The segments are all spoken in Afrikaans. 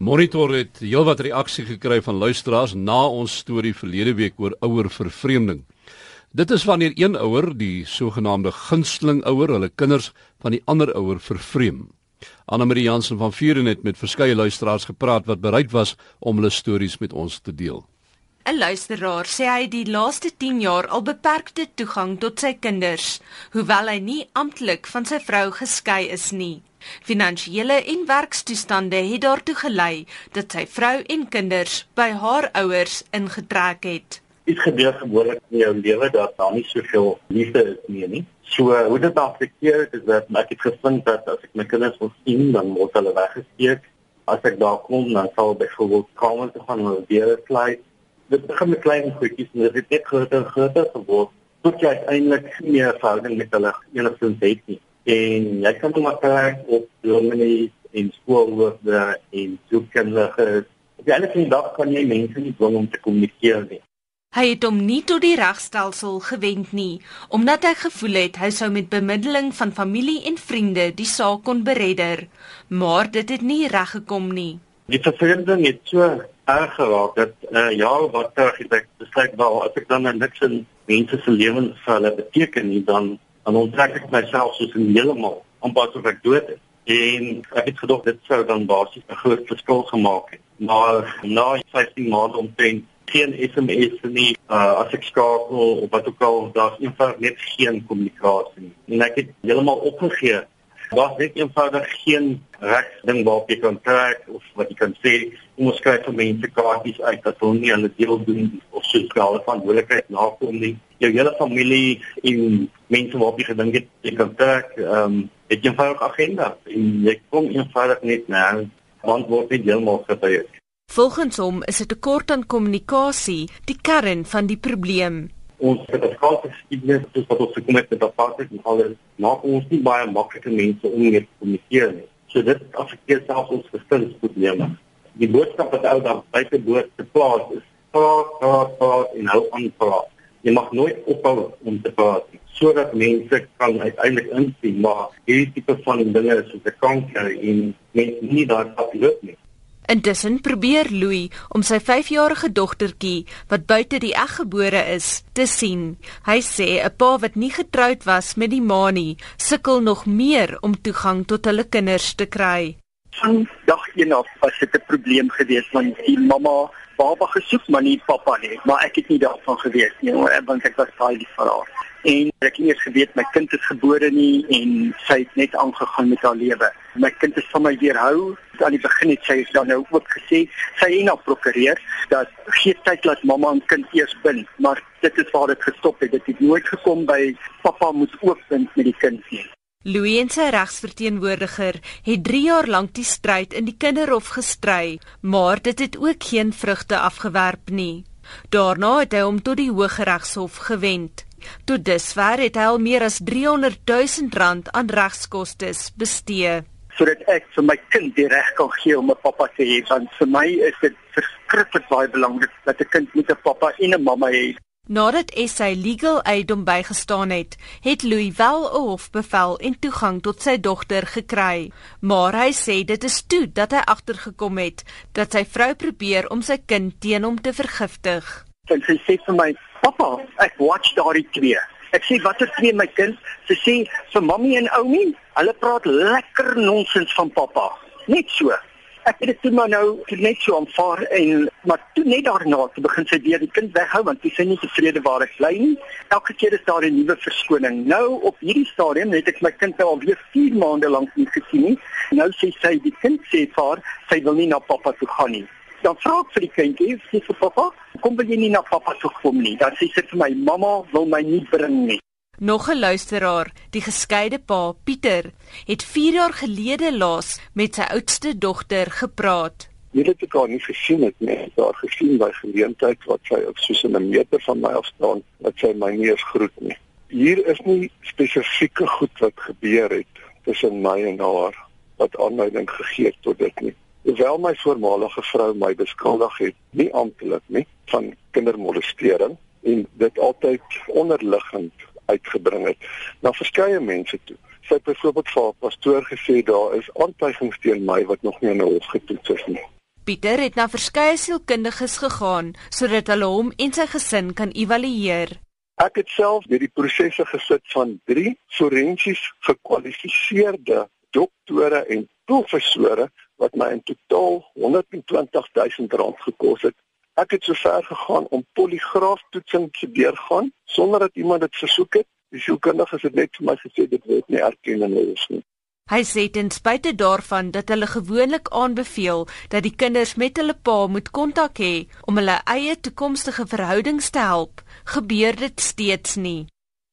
Monitor het heelwat reaksie gekry van luisteraars na ons storie verlede week oor ouer vervreemding. Dit is wanneer een ouer, die sogenaamde gunsteling ouer, hulle kinders van die ander ouer vervreem. Anna Marie Jansen van Vuren het met verskeie luisteraars gepraat wat bereid was om hulle stories met ons te deel. 'n Luisteraar sê hy die laaste 10 jaar al beperkte toegang tot sy kinders, hoewel hy nie amptelik van sy vrou geskei is nie. Finansiële en werkstoestande het daartoe gelei dat sy vrou en kinders by haar ouers ingetrek het. Dit gebeur gewoonlik in jou lewe dat daar nie soveel liefde is meer nie. So hoe dit afekteer is dat ek het gevind dat as ek my kinders wil sien, dan word hulle weggesteek. As ek daar kom, dan sal byvoorbeeld kom en gaan hulle weer fly. Dit begin met klein goedjies en dit het net groter en groter geword tot jy uiteindelik nie meer verhouding met hulle enigstens het nie en jy kan hom afkry op dominees en skoolhoofde en soekkundiges. Op die einde van die dag kan jy mense nie dwing om te kommunikeer nie. Hy het hom nie tot die regstelsel gewend nie, omdat hy gevoel het hy sou met bemiddeling van familie en vriende die saak kon beredder, maar dit het nie reggekom nie. Die vervreemding het so erg geraak dat uh, ja, wat terug het ek besluit wel as ek dan niks in mense se lewens vir hulle beteken nie, dan dan onttrek ek myself soos in heeltemal amper of ek dood is. En ek het gedog dit sou dan basies 'n groot verskil gemaak het. Maar na 15 maande omtrent geen SMS nie, uh, as ek skakel of wat ook al, daar's eenvoudig net geen kommunikasie nie. En ek het heeltemal opgegee. Daar's net eenvoudig geen reg ding waarop jy kan trek of wat jy kan sê, jy moet skryf vir mense kaartjies uit dat hulle nie hulle deel doen of so skale van moeilikheid nakom nie. Jou hele familie en mense waarop jy gedink het jy kan trek, ehm um, het jy 'n eenvoudige agenda en jy kom eenvoudig net nou want word nie heeltemal gebeur. Volgens hom is dit 'n tekort aan kommunikasie die kern van die probleem. Ons skaal geskiedenis soos wat ons gekom het met apartheid en alles, maar ons nie baie maklike mense om mee te kommunikeer nie. So dit affekteer selfs ons verstandsprobleme. Die boodskap wat ou daar buite boord te plaas is, praat, praat, praat en hou aan praat jy mag nooit ophou om te praat sodat mense kan uiteindelik insien maar hierdie tipe van dinge soos 'n kanker en mense nie daar op loop nie. Intussen probeer Louis om sy 5-jarige dogtertjie wat buite die eg gebore is te sien. Hy sê 'n pa wat nie getroud was met die ma nie, sukkel nog meer om toegang tot hulle kinders te kry. Van dag 1 af was dit 'n probleem geweest want die mamma baba gesoek maar nie pappa nie maar ek het nie daarvan geweet nie want ek was baie lief vir haar en ek het eers geweet my kind is gebore nie en sy het net aangegaan met haar lewe my kind is van my weerhou aan die begin het sy dan nou ook gesê sy het nou prokureer dat gee tyd dat mamma en kind eers bind maar dit is waar dit gestop het dit het nooit gekom by pappa moet ook bind met die kind nie Louis en sy regsverteenwoordiger het 3 jaar lank die stryd in die kinderhof gestry, maar dit het ook geen vrugte afgewerp nie. Daarna het hy hom tot die Hooggeregshof gewend. Tot dusver het hy al meer as 300 000 rand aan regskoste bestee. Sodat ek vir my kind die reg kan gee om 'n pappa te hê want vir my is dit verskriklik baie belangrik dat 'n kind met 'n pappa en 'n mamma het Nadat SA Legal Aid hom bygestaan het, het Louis wel 'n hofbevel en toegang tot sy dogter gekry, maar hy sê dit is toe dat hy agtergekom het dat sy vrou probeer om sy kind teen hom te vergiftig. En sy sê vir my: "Pappa, ek watch daardie twee." Ek sê: "Watter twee my kind?" Sy sê: "Vir mammie en oumie. Hulle praat lekker nonsens van pappa." Net so ek het dit toe maar nou net so aanvaar en maar toe net daarna te begin sy weer die kind weghou want sy is nie tevrede waar ek bly nie. Elke keer is daar 'n nuwe verskoning. Nou op hierdie stadium het ek my kind nou al weer 4 maande lank nie gesien nie. Nou sê sy die kind sê vir haar sy wil nie na pappa toe gaan nie. Dan vra ek vir die kindjie, sê vir pappa, kom jy nie na pappa toe kom nie. Dan sê sy vir my, mamma wil my nie bring nie. Nog 'n luisteraar, die geskeide pa, Pieter, het 4 jaar gelede laas met sy oudste dogter gepraat. Jy het ek haar nie gesien het nie. Haar gesien by geleentheid wat sy op soos 'n meter van my af staan, dat sy my nie eens groet nie. Hier is nie spesifieke goed wat gebeur het tussen my en haar wat aanleiding gegee het tot dit nie. Hoewel my voormalige vrou my beskuldig het, nie amptelik nie, van kindermolestering en dit altyd onderliggend uitgebring het na verskeie mense toe. Sy het byvoorbeeld vir haar pastoor gesê daar is aantuigings teen my wat nog nie in 'n hof getoets is nie. Pieter het na verskeie sielkundiges gegaan sodat hulle hom en sy gesin kan evalueer. Ek het self deur die prosesse gesit van 3 forensies gekwalifiseerde doktore en professore wat my in totaal 120 000 rand gekos het. Ek het sover gegaan om poligraaftoetsing te deurgaan sonder dat iemand dit versoek het. Die sielkundiges het net vir my gesê dit word nie erken in hulle nie. Hy sê ten spyte daarvan dat hulle gewoonlik aanbeveel dat die kinders met hulle pa moet kontak hê om hulle eie toekomstige verhoudings te help, gebeur dit steeds nie.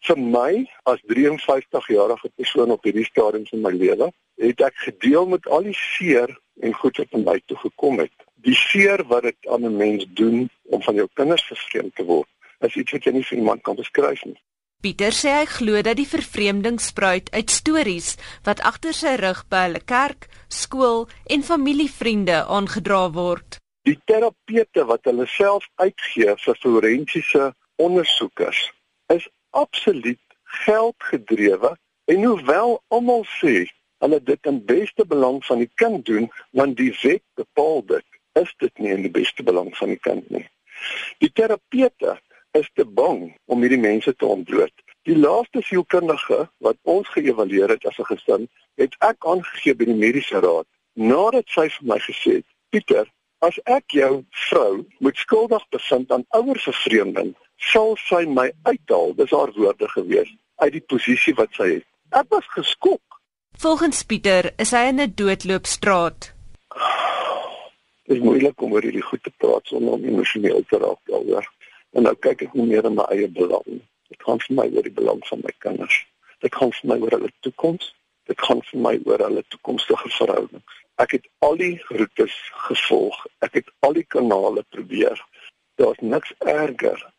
Vir my as 53 jarige persoon op hierdie stadium van my lewe, het ek gedeel met al die seer en goed wat aan my toe gekom het. Die seer wat dit aan 'n mens doen om van jou kinders vervreem te word, is iets wat jy nie vir iemand kan beskryf nie. Pieter sê hy glo dat die vervreemding spruit uit stories wat agter sy rug by hulle kerk, skool en familievriende aangedra word. Die terapeute wat hulle self uitgee vir forensiese ondersoekers is absoluut geldgedrewe en hoewel almal sê hulle dit in beste belang van die kind doen want die wet bepaal dit, is dit nie in die beste belang van die kind nie. Die terapeute is te bang om hierdie mense te ontbloot. Die laaste sielkundige wat ons geëvalueer het as 'n gesin, het ek aangegee by die mediese raad nadat sy vir my gesê het: "Pieter, as ek jou vrou moet skuldig bevind aan ouer vervreemding, sal sy my uithaal." Dis haar woorde gewees uit die posisie wat sy het. Ek was geskok. Volgens Pieter is hy in 'n doodloopstraat. Dit is moeilik om oor hierdie goed te praat sonder om emosioneel te raak daaroor. En nou kyk ek nie meer in my eie belang. Dit gaan vir my oor die belang van my kinders. Dit gaan vir my oor hulle toekoms. Dit gaan vir my oor hulle toekomstige verhoudings. Ek het al die roetes gevolg. Ek het al die kanale probeer. Daar's niks erger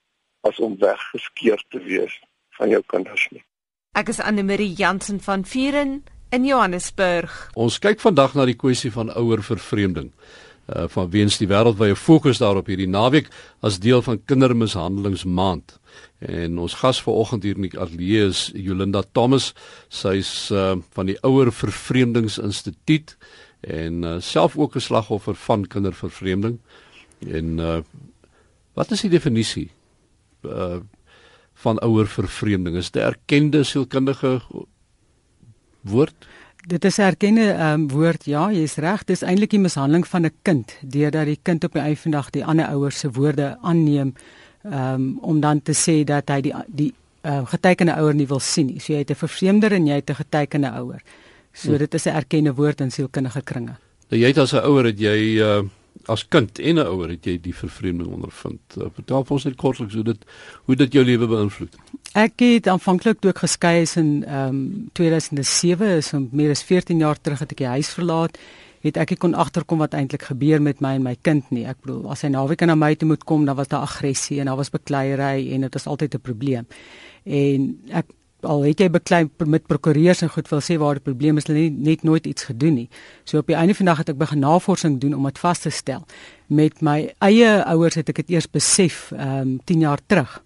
as om weggeskeer te wees van jou kinders nie. Ek is Anne Marie Jansen van Vieren in Johannesburg. Ons kyk vandag na die kwessie van ouer vervreemding uh, van weens die wêreldwye fokus daarop hierdie naweek as deel van kindermishandelingsmaand. En ons gas vanoggend hier in die ateljee is Jolinda Thomas. Sy's uh, van die Ouer Vervreemdingsinstituut en uh, self ook 'n slagoffer van kindervervreemding. En uh, wat is die definisie uh, van ouer vervreemding? Is dit erkende sielkundige woord? Dit is 'n erkende um, woord, ja, jy's reg. Dis eintlik die mishandeling van 'n kind deurdat die kind op die dag die ander ouers se woorde aanneem um, om dan te sê dat hy die die uh, getekende ouer nie wil sien nie. So jy het 'n vervreemder en jy het 'n getekende ouer. So hmm. dit is 'n erkende woord in sielkundige kringe. Nou jy het as 'n ouer het jy uh, as kind en 'n ouer het jy die vervreemding ondervind. Uh, vertel ons net kortliks hoe dit hoe dit jou lewe beïnvloed. Ek het aanvanklik toe ek geskei is in ehm um, 2007, is om meer as 14 jaar terug het ek die huis verlaat het ek kon agterkom wat eintlik gebeur met my en my kind nie. Ek bedoel, as hy naweek na my toe moet kom, dan was daar aggressie en daar was bekleierery en dit was altyd 'n probleem. En ek al het jy beklei met prokureurs en goed wil sê waar die probleem is, hulle het net nooit iets gedoen nie. So op die einde van die dag het ek begin navorsing doen om dit vas te stel. Met my eie ouers het ek dit eers besef, ehm um, 10 jaar terug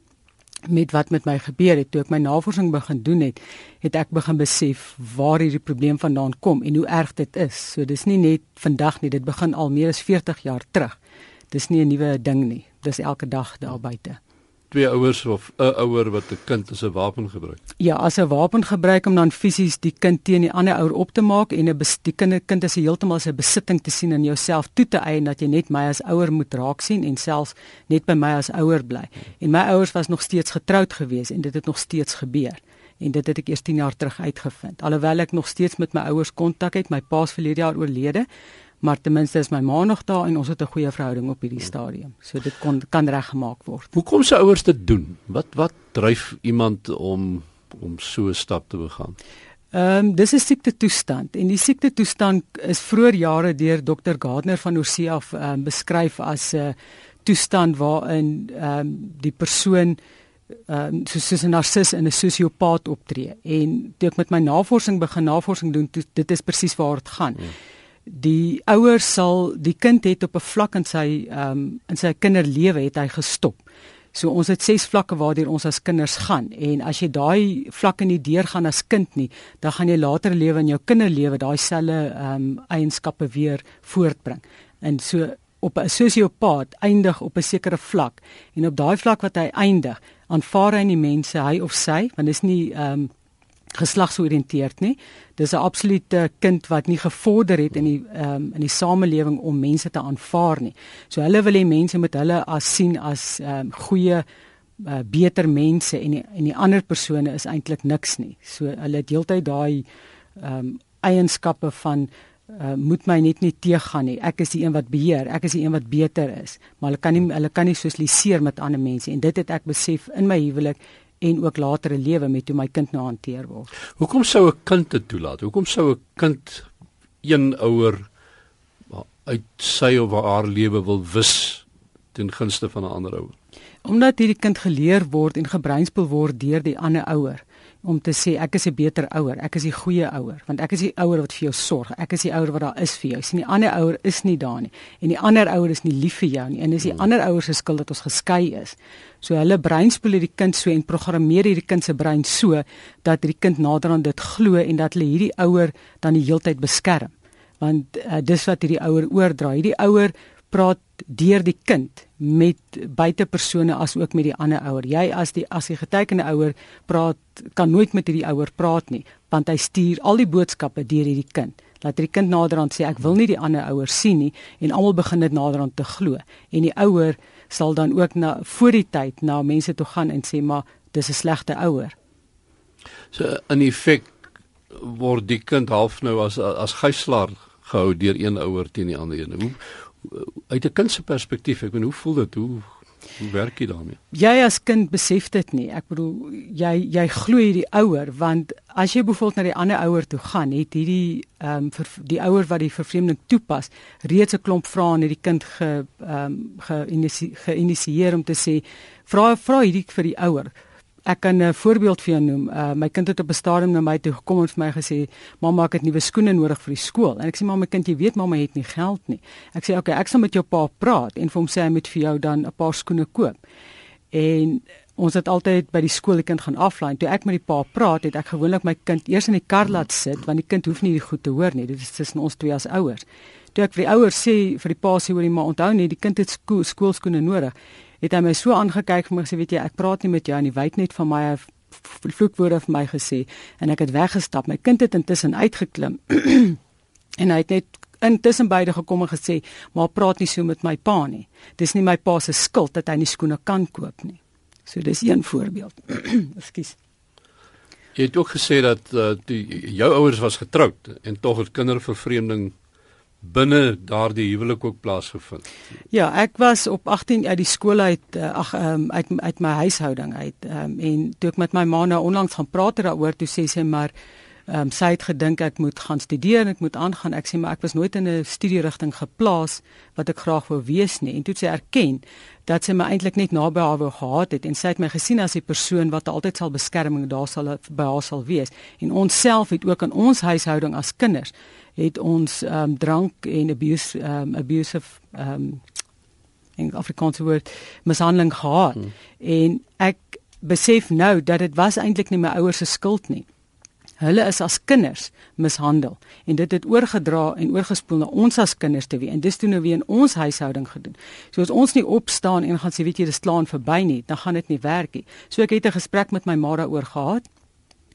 met wat met my gebeur het toe ek my navorsing begin doen het, het ek begin besef waar hierdie probleem vandaan kom en hoe erg dit is. So dis nie net vandag nie, dit begin al meer as 40 jaar terug. Dis nie 'n nuwe ding nie. Dis elke dag daar buite twee ouers of 'n ouer wat 'n kind as 'n wapen gebruik. Ja, as 'n wapen gebruik om dan fisies die kind teen die ander ouer op te maak en 'n die kind kind as heeltemal as 'n besitting te sien en jouself toe te eien dat jy net my as ouer moet raak sien en selfs net by my as ouer bly. En my ouers was nog steeds getroud gewees en dit het nog steeds gebeur. En dit het ek eers 10 jaar terug uitgevind. Alhoewel ek nog steeds met my ouers kontak het, my pa's verlede jaar oorlede, maar ten minste is my ma nog daar en ons het 'n goeie verhouding op hierdie stadium. So dit kon kan reggemaak word. Hoe kom se ouers dit doen? Wat wat dryf iemand om om so 'n stap te begaan? Ehm um, dis 'n siekte toestand en die siekte toestand is vroeër jare deur Dr Gardner van Oorsee af um, beskryf as 'n uh, toestand waarin ehm um, die persoon ehm um, soos, soos 'n narcis en 'n sosiopaat optree. En toe ek met my navorsing begin navorsing doen, toe, dit is presies waar dit gaan. Hmm die ouers sal die kind het op 'n vlak in sy ehm um, in sy kinderlewe het hy gestop. So ons het ses vlakke waardeur ons as kinders gaan en as jy daai vlakke nie deurgaan as kind nie, dan gaan jy later lewe in jou kinderlewe daai selfe ehm um, eienskappe weer voortbring. En so op 'n sosiopaat eindig op 'n sekere vlak en op daai vlak wat hy eindig, aanvaar hy nie mense hy of sy, want dit is nie ehm um, geslagsoriënteerd nie. Dis 'n absolute kind wat nie gevorder het in die um, in die samelewing om mense te aanvaar nie. So hulle wil hê mense moet hulle as sien as um, goeie uh, beter mense en die, en die ander persone is eintlik niks nie. So hulle het heeltyd daai ehm um, eienskappe van uh, moet my net nie teëgaan nie. Ek is die een wat beheer, ek is die een wat beter is. Maar hulle kan nie hulle kan nie sosialiseer met ander mense en dit het ek besef in my huwelik en ook latere lewe met hoe my kind nou hanteer word. Hoekom sou 'n kind dit toelaat? Hoekom sou 'n kind een ouer uit sy of haar lewe wil wis ten gunste van 'n ander ouer? Omdat hierdie kind geleer word en gebreinspoel word deur die ander ouer om te sê ek is 'n beter ouer, ek is die goeie ouer, want ek is die ouer wat vir jou sorg. Ek is die ouer wat daar is vir jou. Sien die ander ouer is nie daar nie en die ander ouer is nie lief vir jou nie. En dis die hmm. ander ouers se skuld dat ons geskei is. So hulle breinspoel hierdie kind so en programmeer hierdie kind se brein so dat hierdie kind nader aan dit glo en dat hulle hierdie ouer dan die heeltyd beskerm. Want uh, dis wat hierdie ouer oordra. Hierdie ouer praat deur die kind met buitepersone as ook met die ander ouer. Jy as die as die getekende ouer praat kan nooit met hierdie ouer praat nie, want hy stuur al die boodskappe deur hierdie kind. Laat hierdie kind naderhand sê ek wil nie die ander ouer sien nie en almal begin dit naderhand te glo. En die ouer sal dan ook na voor die tyd na mense toe gaan en sê maar dis 'n slegte ouer. So in effek word die kind half nou as as gijslaer gehou deur een ouer teen die ander een. Hoe uit 'n kind se perspektief, ek bedoel hoe voel dit? Hoe hoe werk jy daarmee? Jy as kind besef dit nie. Ek bedoel jy jy glo hierdie ouer want as jy byvoorbeeld na die ander ouer toe gaan, het hierdie ehm um, die ouer wat die vervreemding toepas, reeds 'n klomp vrae aan hierdie kind ge ehm um, geïnisieer ge om te sê vra vra hierdie vir die ouer Ek kan 'n voorbeeld vir jou noem. Uh, my kind het op 'n stadium na my toe gekom en vir my gesê, "Mamma, ek het nuwe skoene nodig vir die skool." En ek sê, "Mamma, kind, jy weet mamma het nie geld nie." Ek sê, "Oké, okay, ek sal met jou pa praat en vir hom sê hy moet vir jou dan 'n paar skoene koop." En ons het altyd by die skool die kind gaan aflaai. Toe ek met die pa praat, het ek gewoonlik my kind eers in die kar laat sit want die kind hoef nie die goed te hoor nie. Dit is tussen ons twee as ouers. Toe ek vir die ouers sê vir die pa sê hoor jy maar onthou net die kind het skool skoolskoene nodig het hy my so aangekyk vir my gesê weet jy ek praat nie met jou en hy weet net van my vloekwoorde vir my gesê en ek het weggestap. My kind het intussen uitgeklim en hy het net intussen beide gekom en gesê maar praat nie so met my pa nie. Dis nie my pa se skuld dat hy nie skoene kan koop nie. So dis een voorbeeld. Ekskuus. Jy het ook gesê dat uh, die jou ouers was getroud en tog het kindervervreemding binne daardie huwelik ook plaasgevind. Ja, ek was op 18 uit die skool uit eh, ag um, uit uit my huishouding uit um, en toe ek met my ma nou onlangs gaan praat daaroor toe sê sy maar ehm um, sy het gedink ek moet gaan studeer en ek moet aangaan. Ek sê maar ek was nooit in 'n studierigting geplaas wat ek graag wou wees nie. En toe sy erken dat sy my eintlik net naby haar wou gehad het en sy het my gesien as 'n persoon wat altyd sal beskerming daar sal by haar sal wees. En ons self het ook in ons huishouding as kinders het ons ehm um, drank en abuse ehm um, abusive ehm um, in Afrikaanse woord mishandeling gehad. Hmm. En ek besef nou dat dit was eintlik nie my ouers se skuld nie. Hulle is as kinders mishandel en dit het oorgedra en oorgespoel na ons as kinders te wie en dis toe nou weer in ons huishouding gedoen. So as ons nie opstaan en gaan sê weet jy dis slaan verby nie, dan gaan dit nie werk nie. So ek het 'n gesprek met my ma daaroor gehad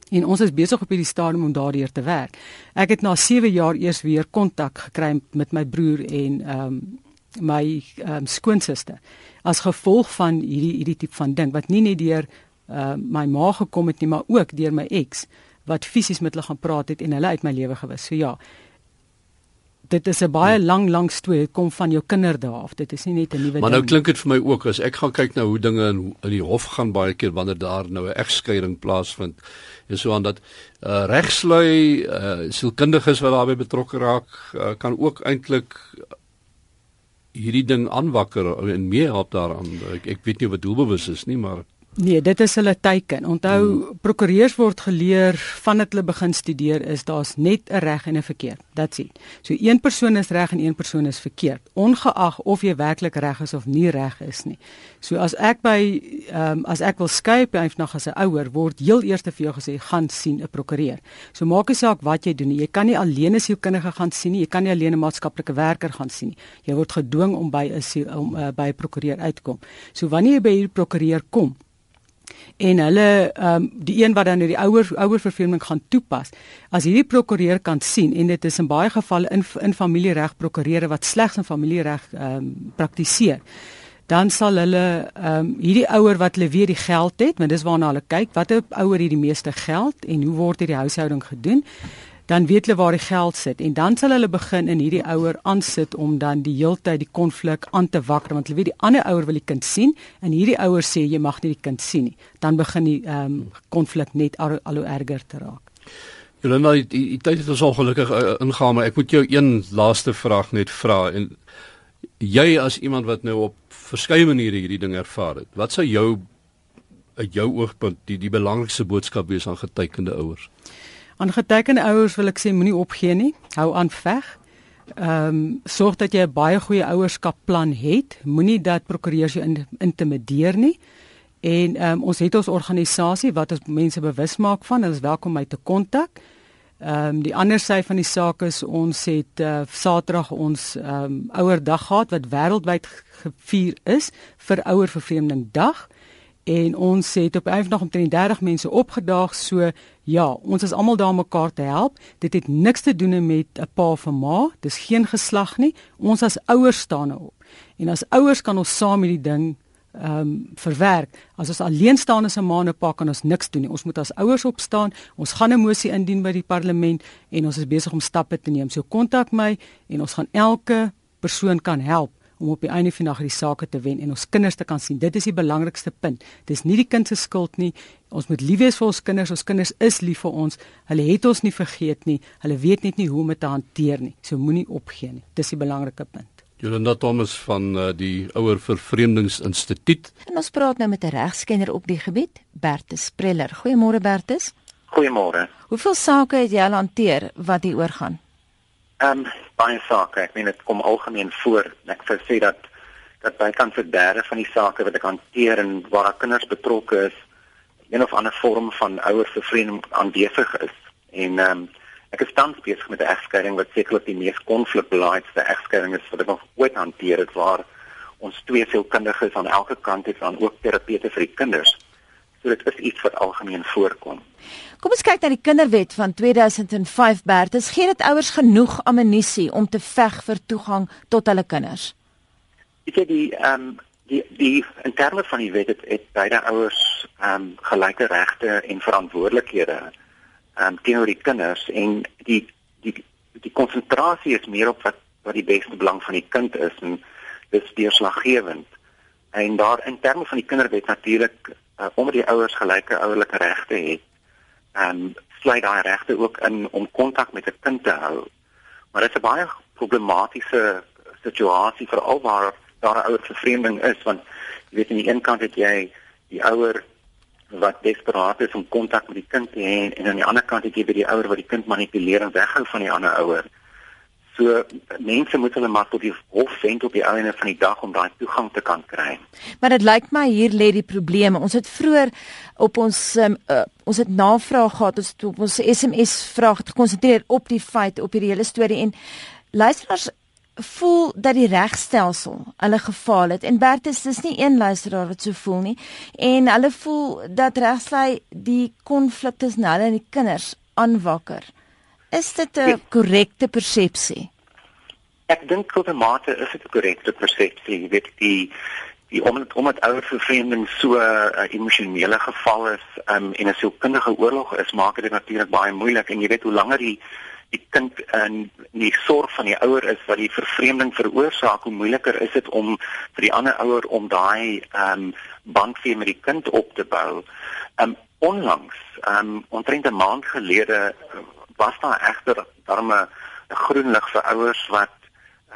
En ons is besig op hierdie stadium om daardeur te werk. Ek het na 7 jaar eers weer kontak gekry met my broer en ehm um, my um, skoonsister as gevolg van hierdie hierdie tipe van ding wat nie net deur uh, my ma gekom het nie, maar ook deur my ex wat fisies met hulle gaan praat het en hulle uit my lewe gewis. So ja, dit is 'n baie lang lang storie dit kom van jou kinderdae af. Dit is nie net 'n nuwe maar nou klink dit vir my ook as ek gaan kyk na hoe dinge in in die hof gaan baie keer wanneer daar nou 'n egskeiding plaasvind. Is so aan dat uh, regslui uh, sielkundiges wat daarbey betrokke raak uh, kan ook eintlik hierdie ding aanwakker en meer help daaraan. Ek, ek weet nie wat doelbewus is nie maar Nee, dit is hulle teiken. Onthou, hmm. prokureurs word geleer vandat hulle begin studeer is daar's net 'n reg en 'n verkeerd. That's it. So een persoon is reg en een persoon is verkeerd, ongeag of jy werklik reg is of nie reg is nie. So as ek by ehm um, as ek wil skei by nog as 'n ouer word heel eers vir jou gesê gaan sien 'n prokureur. So maak nie saak wat jy doen nie. Jy kan nie alleen 'n sielkundige gaan sien nie. Jy kan nie alleen 'n maatskaplike werker gaan sien nie. Jy word gedwing om by 'n om uh, by 'n prokureur uitkom. So wanneer jy by hierdie prokureur kom, en hulle ehm um, die een wat dan die ouer ouer vervreemding gaan toepas as hierdie prokureur kan sien en dit is in baie gevalle in in familiereg prokureure wat slegs in familiereg ehm um, praktiseer dan sal hulle ehm um, hierdie ouer wat hulle weer die geld het want dis waarna hulle kyk watter ouer het die meeste geld en hoe word hierdie huishouding gedoen dan weet hulle waar die geld sit en dan sal hulle begin in hierdie ouer aansit om dan die heeltyd die konflik aan te wakker want hulle weet die ander ouer wil die kind sien en hierdie ouer sê jy mag nie die kind sien nie dan begin die ehm um, konflik net al, al hoe erger te raak. Jolanda, die, die, die tyd het ons ongelukkig uh, ingaan maar ek moet jou een laaste vraag net vra en jy as iemand wat nou op verskeie maniere hierdie ding ervaar het, wat sou jou uit jou oogpunt die die belangrikste boodskap wees aan getekende ouers? Aan getekende ouers wil ek sê moenie opgee nie. Hou aan veg. Ehm um, sorg dat jy 'n baie goeie ouerskapplan het. Moenie dat prokureurs jou in, intimideer nie. En ehm um, ons het ons organisasie wat ons mense bewus maak van, hulle is welkom my te kontak. Ehm um, die ander sy van die saak is ons het uh, Saterdag ons ehm um, ouerdag gehad wat wêreldwyd gevier is vir ouer vervreemding dag en ons het op eendag omtrent 30 mense opgedaag. So ja ons is almal daar om mekaar te help. Dit het niks te doen met 'n pa of 'n ma. Dis geen geslag nie. Ons as ouers staan op en as ouers kan ons saam hierdie ding ehm um, verwerk. As ons alleen staan as 'n ma en 'n pa kan ons niks doen nie. Ons moet as ouers opstaan. Ons gaan 'n mosie indien by die parlement en ons is besig om stappe te neem. So kontak my en ons gaan elke persoon kan help om op die einde van die dag die sake te wen en ons kinders te kan sien. Dit is die belangrikste punt. Dis nie die kind se skuld nie. Ons moet lief wees vir ons kinders. Ons kinders is lief vir ons. Hulle het ons nie vergeet nie. Hulle weet net nie hoe om dit te hanteer nie. So moenie opgee nie. Dis die belangrike punt. Jolanda Thomas van uh, die Ouer Vervreemdingsinstituut. En ons praat nou met 'n regskenner op die gebied, Bertus Spreller. Goeiemôre Bertus. Goeiemôre. Hoeveel sake het jy al hanteer wat hier oorgaan? Ehm um, baie sake. Ek meen dit kom algemeen voor. Ek sou sê dat dat bykans vir derde van die sake wat ek hanteer en waar kinders betrokke is, een of ander vorm van ouers vervreemding aanwesig is. En ehm um, ek is tans besig met 'n egskeiding wat sekerlik die mees konflikbelaaidste egskeiding is wat ek nog ooit hanteer het waar ons twee sielkundiges aan elke kant het en ook terapeute vir die kinders. So dit is iets wat algemeen voorkom. Kom ons kyk na die kinderwet van 2005 Bertus. Gee dit ouers genoeg ammunisie om te veg vir toegang tot hulle kinders? Ek sê die ehm um, die die in terme van die wet het, het beide ouers ehm um, gelyke regte en verantwoordelikhede ehm um, teenoor die kinders en die die die konsentrasie is meer op wat wat die beste belang van die kind is en dis deurslaggewend. En daar in terme van die kinderwet natuurlik uh, omdat die ouers gelyke ouerlike regte het en um, sluit daai regte ook in om kontak met 'n kind te hou. Maar dit is 'n baie problematiese situasie veral waar daar 'n ouer vervreemding is want jy weet aan die een kant het jy die ouer wat desperaat is om kontak met die kind te hê en aan die ander kant het jy by die ouer wat die kind manipuleer en weghou van die ander ouer. So mense moet hulle maar tot die hof wend op die einde van die dag om daai toegang te kan kry. Maar dit lyk my hier lê die probleem. Ons het vroeër op ons um, uh, ons het navraag gehad ons op ons SMS vraag gekonsentreer op die feit op hierdie hele storie en luisteraars voel dat die regstelsel hulle gefaal het en Bertus dis nie een luisteraar wat so voel nie en hulle voel dat regslei die konflik tussen hulle en die kinders aanwakker. Is dit 'n korrekte persepsie? Ek dink tot 'n mate is dit 'n korrekte persepsie. Jy weet die die omdat omdat ouer vervreemding so 'n uh, emosionele geval is um, en 'n sielkundige oorlog is, maak dit natuurlik baie moeilik en jy weet hoe langer die die kind in die sorg van die ouer is wat die vervreemding veroorsaak, hoe moeiliker is dit om vir die ander ouer om daai ehm um, band vir met die kind op te bou. Ehm um, onlangs, ehm um, omtrent 'n maand gelede was daar egter darme 'n groen lig vir ouers wat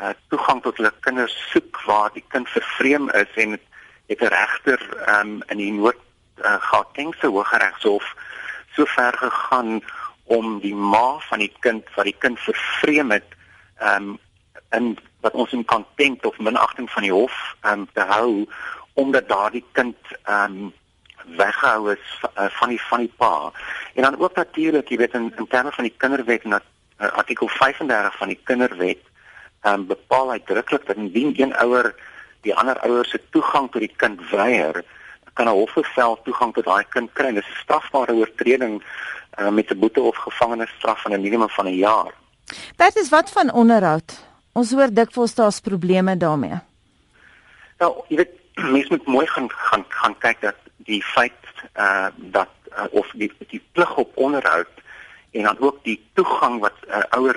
uh, toegang tot hulle kinders soek waar die kind vervreem is en het 'n regter um, in die noord uh, Gautengse Hooggeregshof so ver gegaan om die ma van die kind wat die kind vervreem het um in wat ons in contempt of minagting van die hof um te hou omdat daardie kind um weggehou is uh, van die van die pa. En dan ook natuurlik, jy weet in, in terme van die kinderwet en dat uh, artikel 35 van die kinderwet um bepaal uitdruklik dat indien een ouer die ander ouer se toegang tot die kind weier, kan 'n hofbevel toegang tot daai kind kry. Dis 'n strafbare oortreding uh, met 'n boete of gevangenisstraf van 'n minimum van 'n jaar. Dit is wat van onderhoud. Ons hoor dikwels daar's probleme daarmee. Nou, jy weet, mens moet mooi gaan gaan gaan kyk dat die feit uh dat uh, of die die plig op onderhoud en dan ook die toegang wat 'n uh, ouer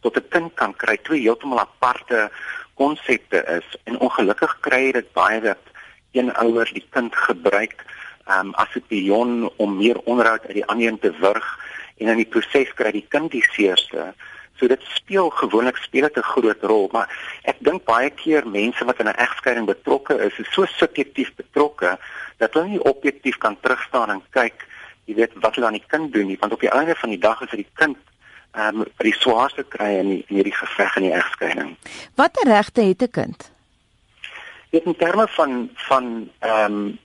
tot 'n kind kan kry, twee heeltemal aparte konsepte is. En ongelukkig kry jy dit baie dat een ouer die kind gebruik um, as 'n pion om meer onderhoud uit die ander een te wurg en in die proses kry die kind die seerste. So dit speel gewoonlik speel dit 'n groot rol, maar ek dink baie keer mense wat in 'n egskeiding betrokke is, is so subjektief betrokke dat hulle nie objektief kan terugstaan en kyk, jy weet, wat hulle aan die kind doen nie, want op die einde van die dag is dit die kind ehm um, die swaarste kry in, die, in hierdie geveg in die egskeiding. Watter regte het 'n kind? Dit in terme van van ehm um,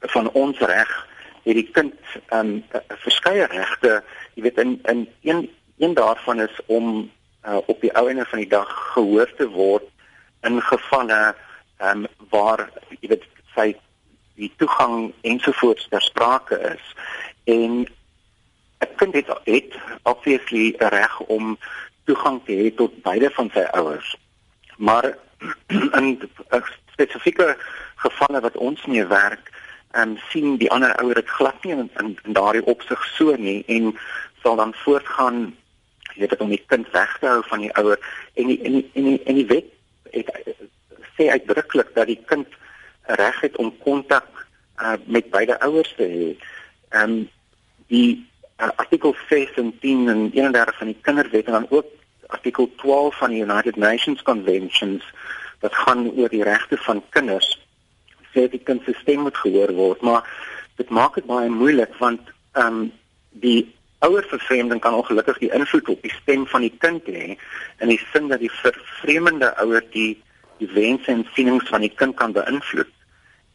van ons reg het die kind ehm um, verskeie regte, jy weet in in een een daarvan is om uh, op die ou einde van die dag gehoor te word in gevalle ehm um, waar jy weet sy die toegang ensovoorts ter sprake is en 'n kind het het obviously 'n reg om toegang te hê tot beide van sy ouers. Maar in spesifieke gevalle wat ons mee werk, ehm um, sien die ander ouer dit glad nie in, in, in daardie opsig so nie en sal dan voortgaan jy weet om die kind weg te hou van die ouer en die en die en die, en die wet het sê uitdruklik dat die kind reg het om kontak uh, met beide ouers te hê. Ehm um, die uh, artikel 16 en 31 van die kinderwet en dan ook artikel 12 van die United Nations Conventions wat gaan oor die regte van kinders sê die kind se stem moet gehoor word maar dit maak dit baie moeilik want ehm um, die ouer vervreemding kan ongelukkig die invloed op die stem van die kind hê in die sin dat die vervreemde ouer die die wense en sienings van die kind kan beïnvloed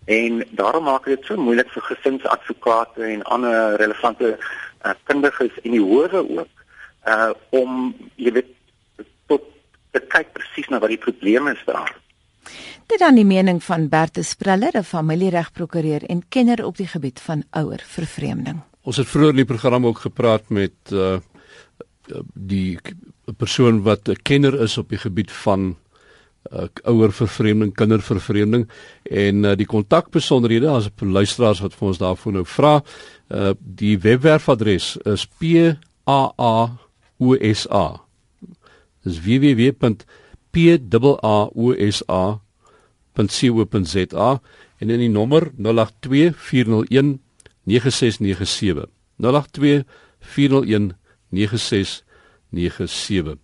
en daarom maak dit so moeilik vir gesinsadvokate en ander relevante uh, kundiges in die howe ook uh om jy weet tot te kyk presies na wat die probleme is daar. Dit dan die mening van Bertus Spriller, 'n familieregprokureur en kenner op die gebied van ouer vervreemding. Ons het vroeër in die program ook gepraat met uh die persoon wat 'n kenner is op die gebied van uh, ouer vervreemding, kindervervreemding en uh, die kontakbesonderhede as luisteraars wat vir ons daarvoor nou vra, uh, die webwerfadres is p a a u s a. Dis www.paaausa.co.za en in die nommer 082 401 9697 082 401 9697